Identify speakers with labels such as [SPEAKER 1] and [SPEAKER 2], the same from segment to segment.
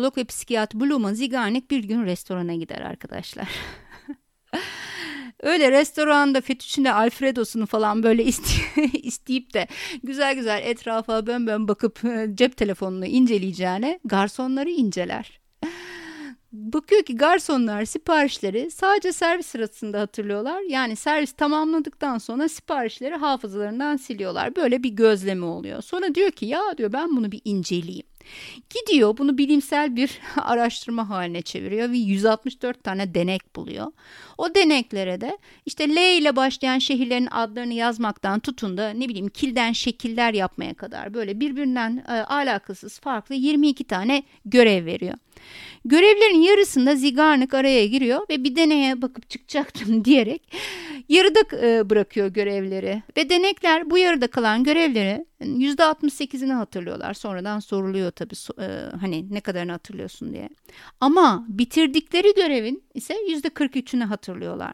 [SPEAKER 1] psikolog ve psikiyatr Blumen Zigarnik bir gün restorana gider arkadaşlar. Öyle restoranda fettuccine alfredosunu falan böyle isteyip de güzel güzel etrafa bön bön bakıp e, cep telefonunu inceleyeceğine garsonları inceler. Bakıyor ki garsonlar siparişleri sadece servis sırasında hatırlıyorlar. Yani servis tamamladıktan sonra siparişleri hafızalarından siliyorlar. Böyle bir gözleme oluyor. Sonra diyor ki ya diyor ben bunu bir inceleyeyim. Gidiyor bunu bilimsel bir araştırma haline çeviriyor ve 164 tane denek buluyor. O deneklere de işte L ile başlayan şehirlerin adlarını yazmaktan tutun da ne bileyim kilden şekiller yapmaya kadar böyle birbirinden e, alakasız farklı 22 tane görev veriyor. Görevlerin yarısında Zigarnik araya giriyor ve bir deneye bakıp çıkacaktım diyerek yarıda e, bırakıyor görevleri. Ve denekler bu yarıda kalan görevleri %68'ini hatırlıyorlar. Sonradan soruluyor tabii e, hani ne kadarını hatırlıyorsun diye. Ama bitirdikleri görevin ise %43'ünü hatırlıyorlar.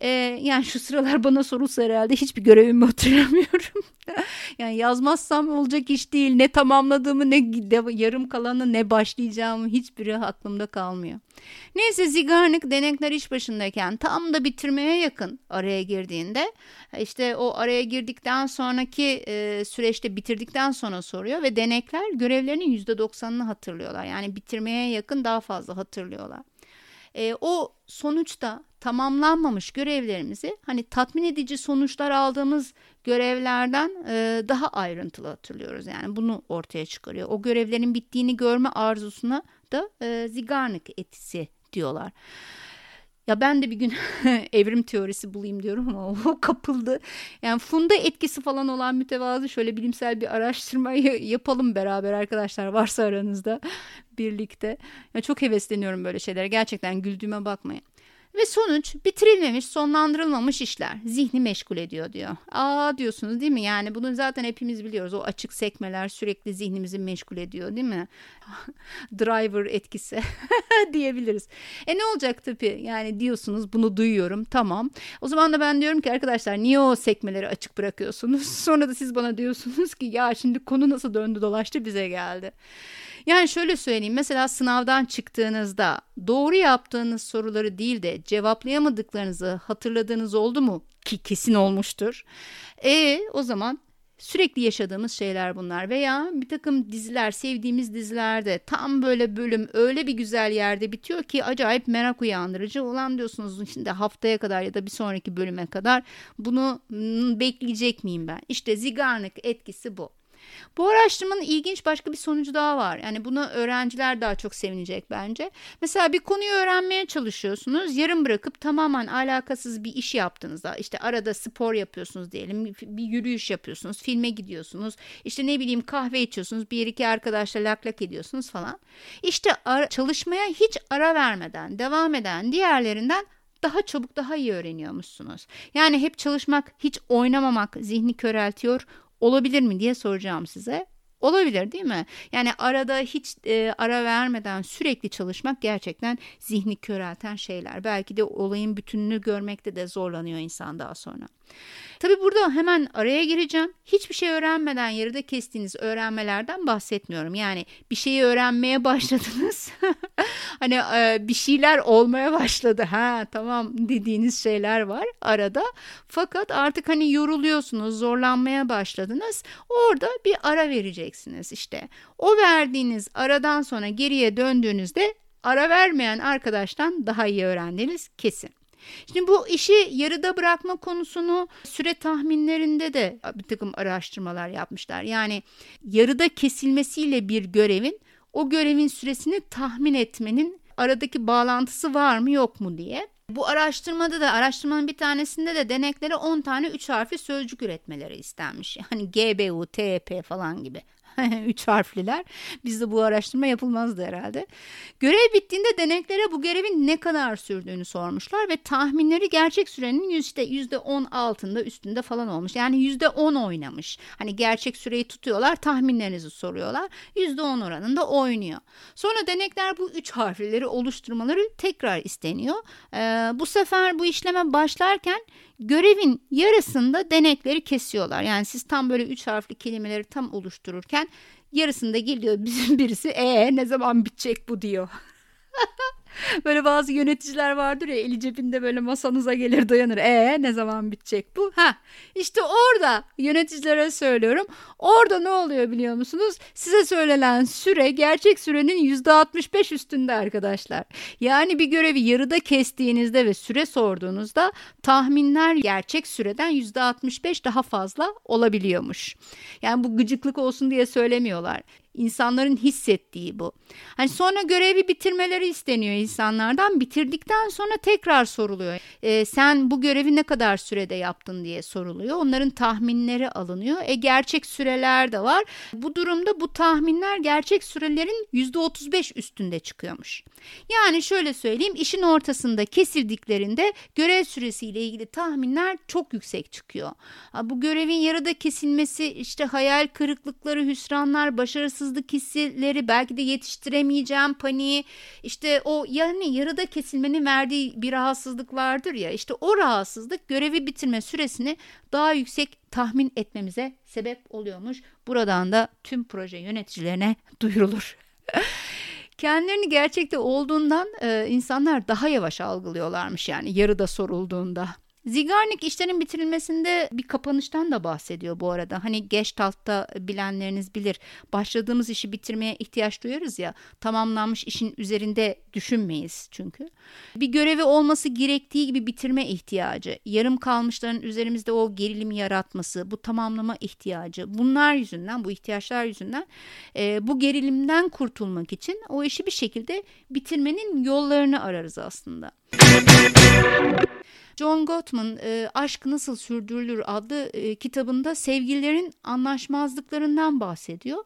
[SPEAKER 1] Ee, yani şu sıralar bana sorulsa herhalde hiçbir görevimi hatırlamıyorum. yani yazmazsam olacak iş değil. Ne tamamladığımı ne yarım kalanı ne başlayacağımı hiçbiri aklımda kalmıyor. Neyse Zigarnik denekler iş başındayken tam da bitirmeye yakın araya girdiğinde işte o araya girdikten sonraki e, süreçte bitirdikten sonra soruyor ve denekler görevlerinin %90'ını hatırlıyorlar. Yani bitirmeye yakın daha fazla hatırlıyorlar. E, o sonuçta tamamlanmamış görevlerimizi hani tatmin edici sonuçlar aldığımız görevlerden e, daha ayrıntılı hatırlıyoruz. Yani bunu ortaya çıkarıyor. O görevlerin bittiğini görme arzusuna da e, Zigarnik etisi diyorlar. Ya ben de bir gün evrim teorisi bulayım diyorum ama o kapıldı. Yani funda etkisi falan olan mütevazı şöyle bilimsel bir araştırma yapalım beraber arkadaşlar varsa aranızda birlikte. Ya çok hevesleniyorum böyle şeylere. Gerçekten güldüğüme bakmayın. Ve sonuç bitirilmemiş, sonlandırılmamış işler zihni meşgul ediyor diyor. Aa diyorsunuz değil mi? Yani bunu zaten hepimiz biliyoruz. O açık sekmeler sürekli zihnimizi meşgul ediyor değil mi? Driver etkisi diyebiliriz. E ne olacak tabii? Yani diyorsunuz bunu duyuyorum tamam. O zaman da ben diyorum ki arkadaşlar niye o sekmeleri açık bırakıyorsunuz? Sonra da siz bana diyorsunuz ki ya şimdi konu nasıl döndü dolaştı bize geldi. Yani şöyle söyleyeyim mesela sınavdan çıktığınızda doğru yaptığınız soruları değil de cevaplayamadıklarınızı hatırladığınız oldu mu? Ki kesin olmuştur. E o zaman sürekli yaşadığımız şeyler bunlar veya bir takım diziler sevdiğimiz dizilerde tam böyle bölüm öyle bir güzel yerde bitiyor ki acayip merak uyandırıcı olan diyorsunuz şimdi haftaya kadar ya da bir sonraki bölüme kadar bunu bekleyecek miyim ben? İşte Zigarnik etkisi bu. Bu araştırmanın ilginç başka bir sonucu daha var. Yani bunu öğrenciler daha çok sevinecek bence. Mesela bir konuyu öğrenmeye çalışıyorsunuz. Yarım bırakıp tamamen alakasız bir iş yaptığınızda işte arada spor yapıyorsunuz diyelim. Bir yürüyüş yapıyorsunuz. Filme gidiyorsunuz. işte ne bileyim kahve içiyorsunuz. Bir iki arkadaşla lak lak ediyorsunuz falan. İşte çalışmaya hiç ara vermeden devam eden diğerlerinden daha çabuk daha iyi öğreniyormuşsunuz. Yani hep çalışmak, hiç oynamamak zihni köreltiyor, olabilir mi diye soracağım size. Olabilir değil mi? Yani arada hiç e, ara vermeden sürekli çalışmak gerçekten zihni körelten şeyler. Belki de olayın bütününü görmekte de zorlanıyor insan daha sonra. Tabi burada hemen araya gireceğim. Hiçbir şey öğrenmeden yarıda kestiğiniz öğrenmelerden bahsetmiyorum. Yani bir şeyi öğrenmeye başladınız. hani e, bir şeyler olmaya başladı. Ha tamam dediğiniz şeyler var arada. Fakat artık hani yoruluyorsunuz, zorlanmaya başladınız. Orada bir ara vereceksiniz işte. O verdiğiniz aradan sonra geriye döndüğünüzde ara vermeyen arkadaştan daha iyi öğrendiniz kesin. Şimdi bu işi yarıda bırakma konusunu süre tahminlerinde de bir takım araştırmalar yapmışlar. Yani yarıda kesilmesiyle bir görevin o görevin süresini tahmin etmenin aradaki bağlantısı var mı yok mu diye. Bu araştırmada da araştırmanın bir tanesinde de deneklere 10 tane 3 harfli sözcük üretmeleri istenmiş. Yani GBU, TP falan gibi. Üç harfliler. Bizde bu araştırma yapılmazdı herhalde. Görev bittiğinde deneklere bu görevin ne kadar sürdüğünü sormuşlar ve tahminleri gerçek sürenin yüzde yüzde on altında üstünde falan olmuş. Yani yüzde on oynamış. Hani gerçek süreyi tutuyorlar tahminlerinizi soruyorlar. Yüzde on oranında oynuyor. Sonra denekler bu üç harflileri oluşturmaları tekrar isteniyor. Ee, bu sefer bu işleme başlarken görevin yarısında denekleri kesiyorlar. Yani siz tam böyle üç harfli kelimeleri tam oluştururken Yarısında geliyor bizim birisi ee ne zaman bitecek bu diyor. böyle bazı yöneticiler vardır ya eli cebinde böyle masanıza gelir dayanır. E ne zaman bitecek bu? Ha işte orada yöneticilere söylüyorum. Orada ne oluyor biliyor musunuz? Size söylenen süre gerçek sürenin yüzde 65 üstünde arkadaşlar. Yani bir görevi yarıda kestiğinizde ve süre sorduğunuzda tahminler gerçek süreden yüzde 65 daha fazla olabiliyormuş. Yani bu gıcıklık olsun diye söylemiyorlar. İnsanların hissettiği bu. Hani sonra görevi bitirmeleri isteniyor insanlardan. Bitirdikten sonra tekrar soruluyor. E, sen bu görevi ne kadar sürede yaptın diye soruluyor. Onların tahminleri alınıyor. E gerçek süreler de var. Bu durumda bu tahminler gerçek sürelerin %35 üstünde çıkıyormuş. Yani şöyle söyleyeyim işin ortasında kesildiklerinde görev süresiyle ilgili tahminler çok yüksek çıkıyor. Bu görevin yarıda kesilmesi işte hayal kırıklıkları, hüsranlar, başarısızlık hisleri belki de yetiştiremeyeceğim paniği işte o yani yarıda kesilmenin verdiği bir rahatsızlık vardır ya işte o rahatsızlık görevi bitirme süresini daha yüksek tahmin etmemize sebep oluyormuş. Buradan da tüm proje yöneticilerine duyurulur. Kendilerini gerçekte olduğundan insanlar daha yavaş algılıyorlarmış yani yarıda sorulduğunda. Zigarnik işlerin bitirilmesinde bir kapanıştan da bahsediyor bu arada. Hani Gestalt'ta bilenleriniz bilir. Başladığımız işi bitirmeye ihtiyaç duyarız ya. Tamamlanmış işin üzerinde düşünmeyiz çünkü. Bir görevi olması gerektiği gibi bitirme ihtiyacı, yarım kalmışların üzerimizde o gerilimi yaratması, bu tamamlama ihtiyacı. Bunlar yüzünden, bu ihtiyaçlar yüzünden e, bu gerilimden kurtulmak için o işi bir şekilde bitirmenin yollarını ararız aslında. John Gottman e, Aşk Nasıl Sürdürülür adlı e, kitabında sevgililerin anlaşmazlıklarından bahsediyor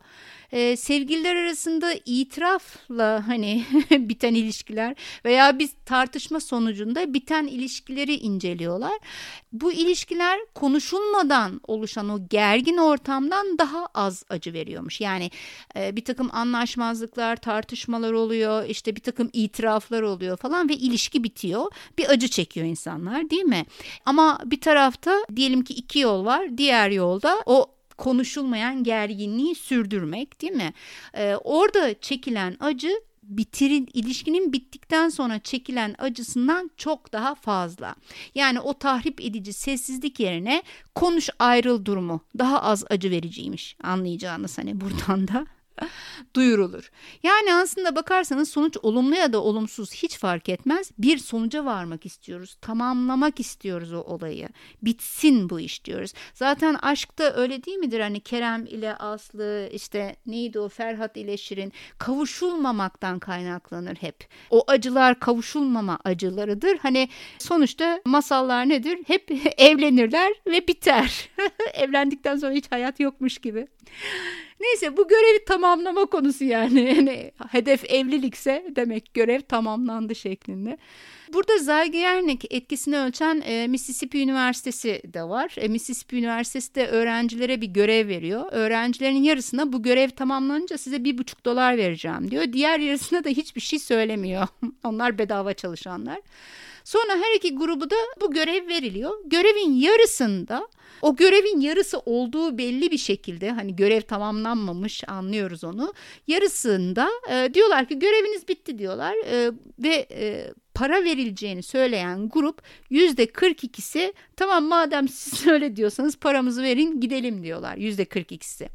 [SPEAKER 1] e, sevgililer arasında itirafla hani biten ilişkiler veya bir tartışma sonucunda biten ilişkileri inceliyorlar. Bu ilişkiler konuşulmadan oluşan o gergin ortamdan daha az acı veriyormuş. Yani e, bir takım anlaşmazlıklar, tartışmalar oluyor, işte bir takım itiraflar oluyor falan ve ilişki bitiyor. Bir acı çekiyor insanlar değil mi? Ama bir tarafta diyelim ki iki yol var. Diğer yolda o konuşulmayan gerginliği sürdürmek değil mi? Ee, orada çekilen acı bitirin ilişkinin bittikten sonra çekilen acısından çok daha fazla. Yani o tahrip edici sessizlik yerine konuş ayrıl durumu daha az acı vericiymiş anlayacağınız hani buradan da. duyurulur. Yani aslında bakarsanız sonuç olumlu ya da olumsuz hiç fark etmez. Bir sonuca varmak istiyoruz. Tamamlamak istiyoruz o olayı. Bitsin bu iş diyoruz. Zaten aşkta öyle değil midir? Hani Kerem ile Aslı işte neydi o Ferhat ile Şirin kavuşulmamaktan kaynaklanır hep. O acılar kavuşulmama acılarıdır. Hani sonuçta masallar nedir? Hep evlenirler ve biter. Evlendikten sonra hiç hayat yokmuş gibi. Neyse bu görevi tamamlama konusu yani. yani hedef evlilikse demek görev tamamlandı şeklinde. Burada Zeigernik etkisini ölçen e, Mississippi Üniversitesi de var. E, Mississippi Üniversitesi de öğrencilere bir görev veriyor. Öğrencilerin yarısına bu görev tamamlanınca size bir buçuk dolar vereceğim diyor. Diğer yarısına da hiçbir şey söylemiyor. Onlar bedava çalışanlar. Sonra her iki grubu da bu görev veriliyor. Görevin yarısında o görevin yarısı olduğu belli bir şekilde hani görev tamamlanmamış anlıyoruz onu. Yarısında e, diyorlar ki göreviniz bitti diyorlar e, ve e, para verileceğini söyleyen grup yüzde 42'si tamam madem siz öyle diyorsanız paramızı verin gidelim diyorlar yüzde 42'si.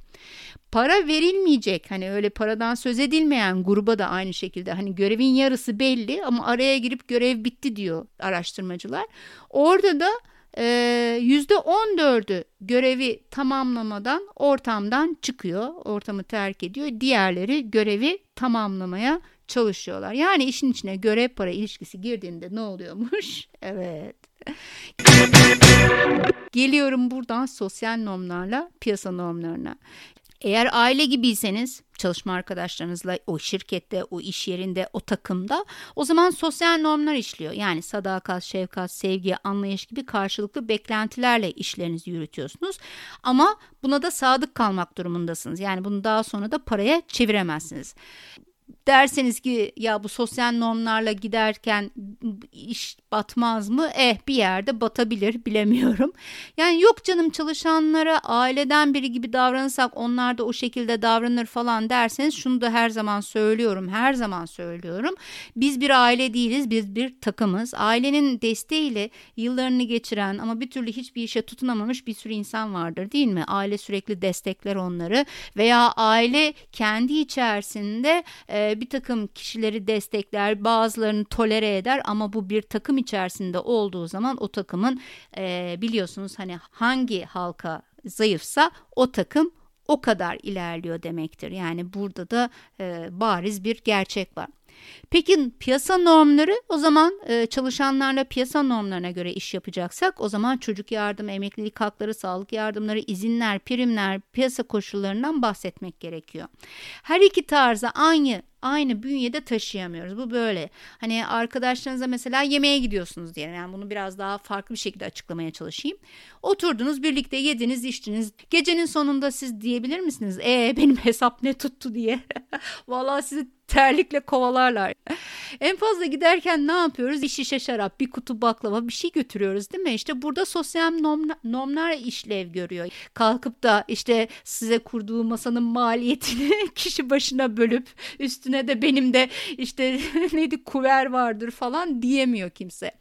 [SPEAKER 1] Para verilmeyecek hani öyle paradan söz edilmeyen gruba da aynı şekilde hani görevin yarısı belli ama araya girip görev bitti diyor araştırmacılar. Orada da yüzde 14'ü görevi tamamlamadan ortamdan çıkıyor, ortamı terk ediyor. Diğerleri görevi tamamlamaya çalışıyorlar. Yani işin içine görev para ilişkisi girdiğinde ne oluyormuş? evet. Geliyorum buradan sosyal normlarla piyasa normlarına. Eğer aile gibiyseniz çalışma arkadaşlarınızla o şirkette, o iş yerinde, o takımda o zaman sosyal normlar işliyor. Yani sadakat, şefkat, sevgi, anlayış gibi karşılıklı beklentilerle işlerinizi yürütüyorsunuz. Ama buna da sadık kalmak durumundasınız. Yani bunu daha sonra da paraya çeviremezsiniz derseniz ki ya bu sosyal normlarla giderken iş batmaz mı? Eh bir yerde batabilir bilemiyorum. Yani yok canım çalışanlara aileden biri gibi davranırsak onlar da o şekilde davranır falan derseniz şunu da her zaman söylüyorum. Her zaman söylüyorum. Biz bir aile değiliz. Biz bir takımız. Ailenin desteğiyle yıllarını geçiren ama bir türlü hiçbir işe tutunamamış bir sürü insan vardır değil mi? Aile sürekli destekler onları veya aile kendi içerisinde e, bir takım kişileri destekler, bazılarını tolere eder ama bu bir takım içerisinde olduğu zaman o takımın e, biliyorsunuz hani hangi halka zayıfsa o takım o kadar ilerliyor demektir. Yani burada da e, bariz bir gerçek var. Peki piyasa normları o zaman e, çalışanlarla piyasa normlarına göre iş yapacaksak o zaman çocuk yardım, emeklilik hakları, sağlık yardımları, izinler, primler, piyasa koşullarından bahsetmek gerekiyor. Her iki tarzı aynı aynı bünyede taşıyamıyoruz. Bu böyle. Hani arkadaşlarınıza mesela yemeğe gidiyorsunuz diyelim. Yani bunu biraz daha farklı bir şekilde açıklamaya çalışayım. Oturdunuz birlikte yediniz içtiniz. Gecenin sonunda siz diyebilir misiniz? E benim hesap ne tuttu diye. Vallahi sizi terlikle kovalarlar. en fazla giderken ne yapıyoruz? Bir şişe şarap, bir kutu baklava bir şey götürüyoruz değil mi? İşte burada sosyal normlar, normlar işlev görüyor. Kalkıp da işte size kurduğu masanın maliyetini kişi başına bölüp üstüne de benim de işte neydi kuver vardır falan diyemiyor kimse.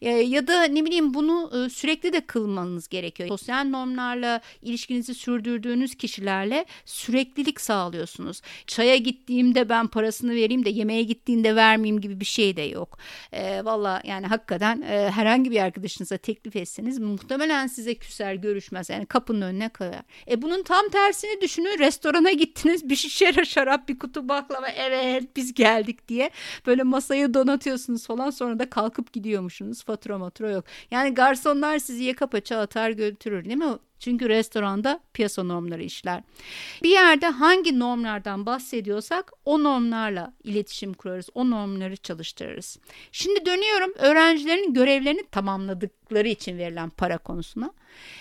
[SPEAKER 1] E, ya da ne bileyim bunu e, sürekli de kılmanız gerekiyor. Sosyal normlarla ilişkinizi sürdürdüğünüz kişilerle süreklilik sağlıyorsunuz. Çaya gittiğimde ben para parasını vereyim de yemeğe gittiğinde vermeyeyim gibi bir şey de yok. E, Valla yani hakikaten e, herhangi bir arkadaşınıza teklif etseniz muhtemelen size küser görüşmez. Yani kapının önüne koyar. E bunun tam tersini düşünün. Restorana gittiniz bir şişe şarap bir kutu baklava evet biz geldik diye böyle masayı donatıyorsunuz falan sonra da kalkıp gidiyormuşsunuz. Fatura matura yok. Yani garsonlar sizi yaka paça atar götürür değil mi? Çünkü restoranda piyasa normları işler. Bir yerde hangi normlardan bahsediyorsak o normlarla iletişim kurarız. O normları çalıştırırız. Şimdi dönüyorum öğrencilerin görevlerini tamamladıkları için verilen para konusuna.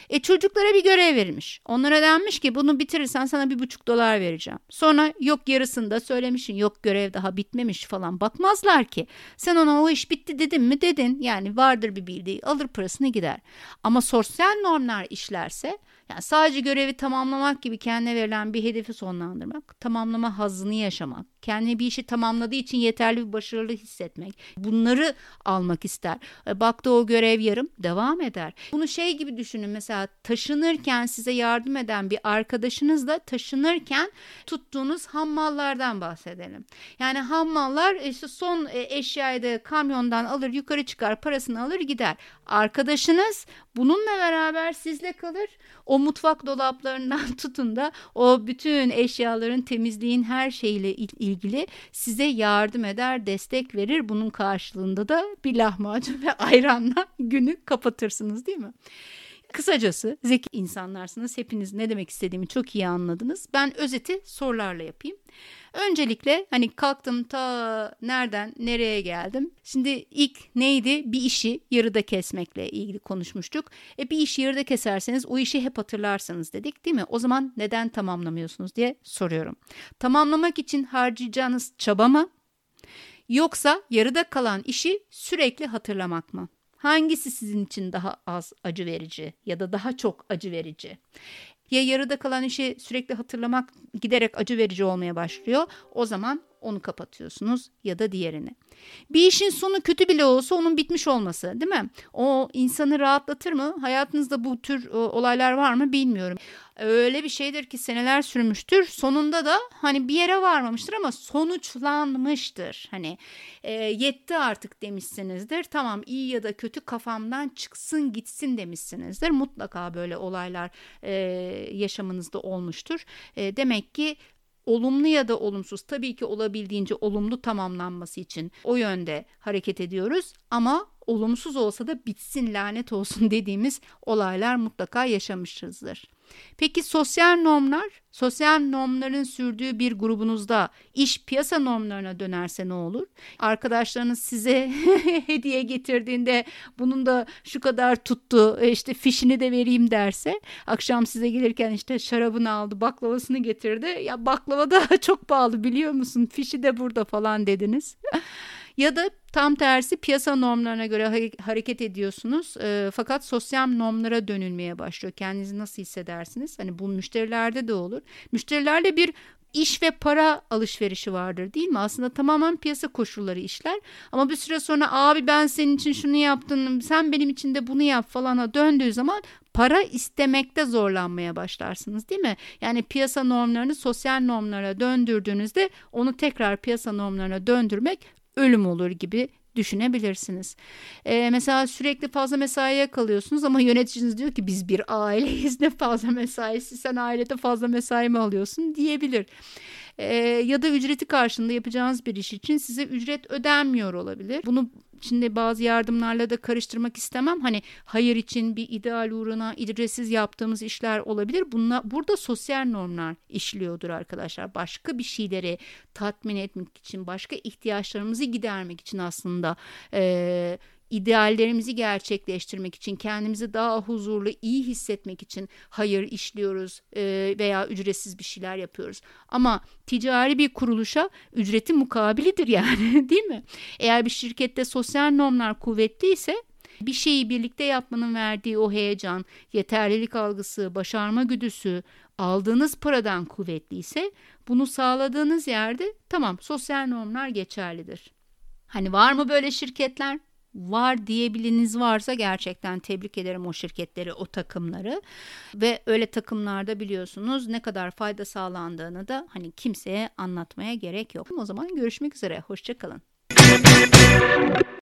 [SPEAKER 1] E çocuklara bir görev verilmiş. Onlara denmiş ki bunu bitirirsen sana bir buçuk dolar vereceğim. Sonra yok yarısında söylemişsin yok görev daha bitmemiş falan bakmazlar ki. Sen ona o iş bitti dedin mi dedin. Yani vardır bir bildiği alır parasını gider. Ama sosyal normlar işlerse yani sadece görevi tamamlamak gibi kendine verilen bir hedefi sonlandırmak, tamamlama hazını yaşamak, kendine bir işi tamamladığı için yeterli bir başarılı hissetmek, bunları almak ister. E, baktı o görev yarım, devam eder. Bunu şey gibi düşünün mesela taşınırken size yardım eden bir arkadaşınızla taşınırken tuttuğunuz hammallardan bahsedelim. Yani hammallar işte son e, eşyayı da kamyondan alır yukarı çıkar parasını alır gider. Arkadaşınız bununla beraber sizle kalır. O mutfak dolaplarından tutun da o bütün eşyaların temizliğin her şeyle ilgili size yardım eder, destek verir. Bunun karşılığında da bir lahmacun ve ayranla günü kapatırsınız değil mi? Kısacası zeki insanlarsınız. Hepiniz ne demek istediğimi çok iyi anladınız. Ben özeti sorularla yapayım. Öncelikle hani kalktım ta nereden nereye geldim. Şimdi ilk neydi? Bir işi yarıda kesmekle ilgili konuşmuştuk. E bir işi yarıda keserseniz o işi hep hatırlarsınız dedik değil mi? O zaman neden tamamlamıyorsunuz diye soruyorum. Tamamlamak için harcayacağınız çaba mı? Yoksa yarıda kalan işi sürekli hatırlamak mı? Hangisi sizin için daha az acı verici ya da daha çok acı verici? Ya yarıda kalan işi sürekli hatırlamak giderek acı verici olmaya başlıyor. O zaman onu kapatıyorsunuz ya da diğerini. Bir işin sonu kötü bile olsa onun bitmiş olması değil mi? O insanı rahatlatır mı? Hayatınızda bu tür o, olaylar var mı bilmiyorum. Öyle bir şeydir ki seneler sürmüştür. Sonunda da hani bir yere varmamıştır ama sonuçlanmıştır. Hani e, yetti artık demişsinizdir. Tamam iyi ya da kötü kafamdan çıksın gitsin demişsinizdir. Mutlaka böyle olaylar e, yaşamınızda olmuştur. E, demek ki olumlu ya da olumsuz tabii ki olabildiğince olumlu tamamlanması için o yönde hareket ediyoruz ama olumsuz olsa da bitsin lanet olsun dediğimiz olaylar mutlaka yaşamışızdır. Peki sosyal normlar, sosyal normların sürdüğü bir grubunuzda iş piyasa normlarına dönerse ne olur? Arkadaşlarınız size hediye getirdiğinde bunun da şu kadar tuttu e, işte fişini de vereyim derse akşam size gelirken işte şarabını aldı baklavasını getirdi ya baklava da çok pahalı biliyor musun fişi de burada falan dediniz. Ya da tam tersi piyasa normlarına göre hareket ediyorsunuz e, fakat sosyal normlara dönülmeye başlıyor. Kendinizi nasıl hissedersiniz? Hani bu müşterilerde de olur. Müşterilerle bir iş ve para alışverişi vardır değil mi? Aslında tamamen piyasa koşulları işler. Ama bir süre sonra abi ben senin için şunu yaptım, sen benim için de bunu yap falana döndüğü zaman para istemekte zorlanmaya başlarsınız değil mi? Yani piyasa normlarını sosyal normlara döndürdüğünüzde onu tekrar piyasa normlarına döndürmek ölüm olur gibi düşünebilirsiniz. Ee, mesela sürekli fazla mesaiye kalıyorsunuz ama yöneticiniz diyor ki biz bir aileyiz ne fazla mesaisi sen ailede fazla mesai mi alıyorsun diyebilir e, ya da ücreti karşılığında yapacağınız bir iş için size ücret ödenmiyor olabilir. Bunu şimdi bazı yardımlarla da karıştırmak istemem. Hani hayır için bir ideal uğruna ücretsiz yaptığımız işler olabilir. Bunlar, burada sosyal normlar işliyordur arkadaşlar. Başka bir şeyleri tatmin etmek için, başka ihtiyaçlarımızı gidermek için aslında e, ideallerimizi gerçekleştirmek için, kendimizi daha huzurlu, iyi hissetmek için hayır işliyoruz e, veya ücretsiz bir şeyler yapıyoruz. Ama ticari bir kuruluşa ücreti mukabilidir yani değil mi? Eğer bir şirkette sosyal normlar kuvvetliyse bir şeyi birlikte yapmanın verdiği o heyecan, yeterlilik algısı, başarma güdüsü aldığınız paradan kuvvetliyse bunu sağladığınız yerde tamam sosyal normlar geçerlidir. Hani var mı böyle şirketler? Var diyebiliniz varsa gerçekten tebrik ederim o şirketleri, o takımları ve öyle takımlarda biliyorsunuz ne kadar fayda sağlandığını da hani kimseye anlatmaya gerek yok. O zaman görüşmek üzere, hoşçakalın.